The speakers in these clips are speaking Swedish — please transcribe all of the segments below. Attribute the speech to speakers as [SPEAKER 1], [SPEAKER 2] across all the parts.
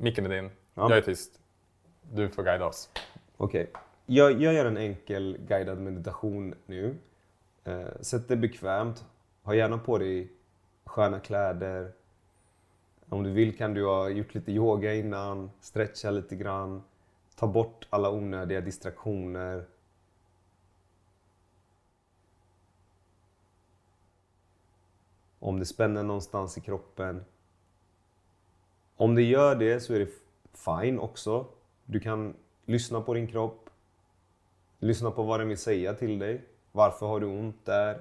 [SPEAKER 1] Micken är din.
[SPEAKER 2] Ja.
[SPEAKER 1] Jag är tyst. Du får guida oss.
[SPEAKER 2] Okej. Jag, jag gör en enkel guidad meditation nu. Eh, sätt dig bekvämt. Ha gärna på dig sköna kläder. Om du vill kan du ha gjort lite yoga innan, stretcha lite grann. Ta bort alla onödiga distraktioner. Om det spänner någonstans i kroppen. Om det gör det så är det fine också. Du kan lyssna på din kropp. Lyssna på vad den vill säga till dig. Varför har du ont där?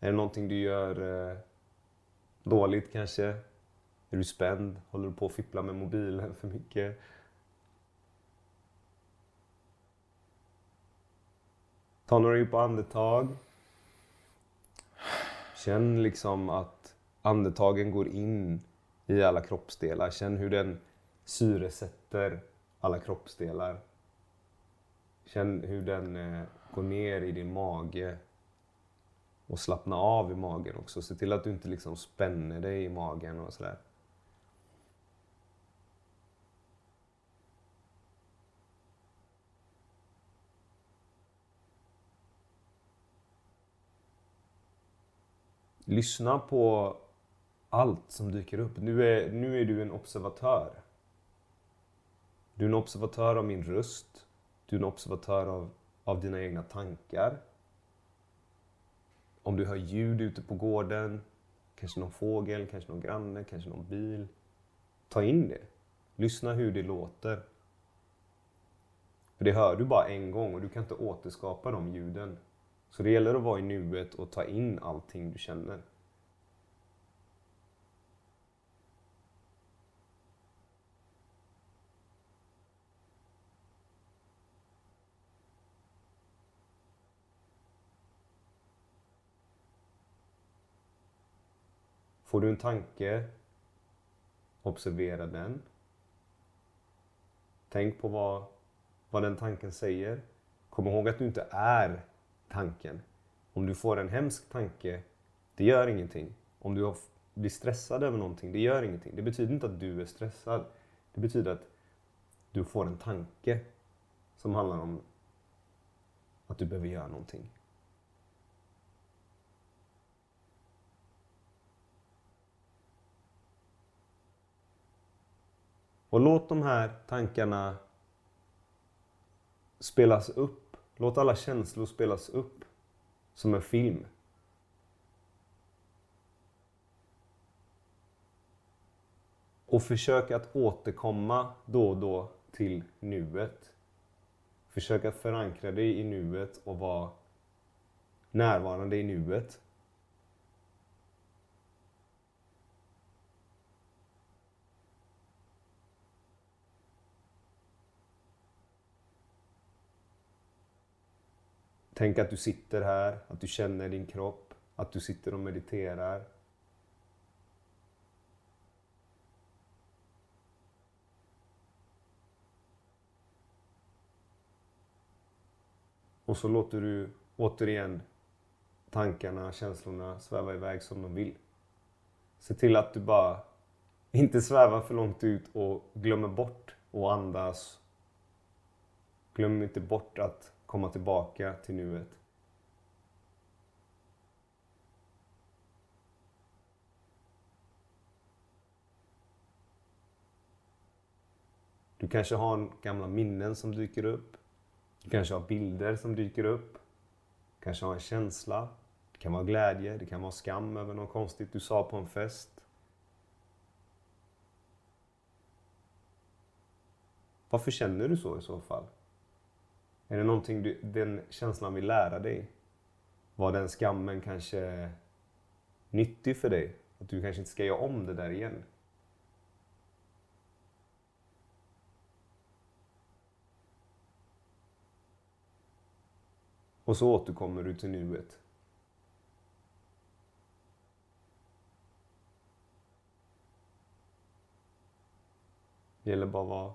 [SPEAKER 2] Är det någonting du gör eh, dåligt kanske? Är du spänd? Håller du på att fippla med mobilen för mycket? Ta några djupa andetag. Känn liksom att andetagen går in i alla kroppsdelar. Känn hur den syresätter alla kroppsdelar. Känn hur den eh, går ner i din mage. Och slappna av i magen också. Se till att du inte liksom spänner dig i magen och sådär. Lyssna på allt som dyker upp. Nu är, nu är du en observatör. Du är en observatör av min röst. Du är en observatör av, av dina egna tankar. Om du hör ljud ute på gården, kanske någon fågel, kanske någon granne, kanske någon bil. Ta in det. Lyssna hur det låter. För det hör du bara en gång och du kan inte återskapa de ljuden. Så det gäller att vara i nuet och ta in allting du känner. Får du en tanke, observera den. Tänk på vad, vad den tanken säger. Kom ihåg att du inte är tanken. Om du får en hemsk tanke, det gör ingenting. Om du blir stressad över någonting, det gör ingenting. Det betyder inte att du är stressad. Det betyder att du får en tanke som handlar om att du behöver göra någonting. Och låt de här tankarna spelas upp. Låt alla känslor spelas upp som en film. Och försök att återkomma då och då till nuet. Försök att förankra dig i nuet och vara närvarande i nuet. Tänk att du sitter här, att du känner din kropp, att du sitter och mediterar. Och så låter du återigen tankarna, känslorna sväva iväg som de vill. Se till att du bara inte svävar för långt ut och glömmer bort att andas. Glöm inte bort att komma tillbaka till nuet. Du kanske har gamla minnen som dyker upp. Du kanske har bilder som dyker upp. Du kanske har en känsla. Det kan vara glädje, det kan vara skam över något konstigt du sa på en fest. Varför känner du så i så fall? Är det någonting du, den känslan vill lära dig? Var den skammen kanske nyttig för dig? Att du kanske inte ska göra om det där igen? Och så återkommer du till nuet. Det gäller bara att vara,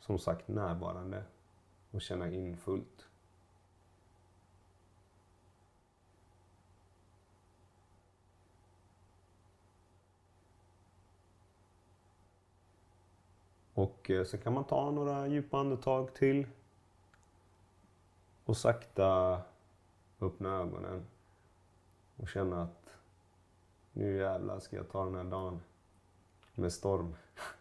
[SPEAKER 2] som sagt, närvarande och känna in fullt. Och eh, så kan man ta några djupa andetag till. Och sakta öppna ögonen. Och känna att nu jävlar ska jag ta den här dagen med storm.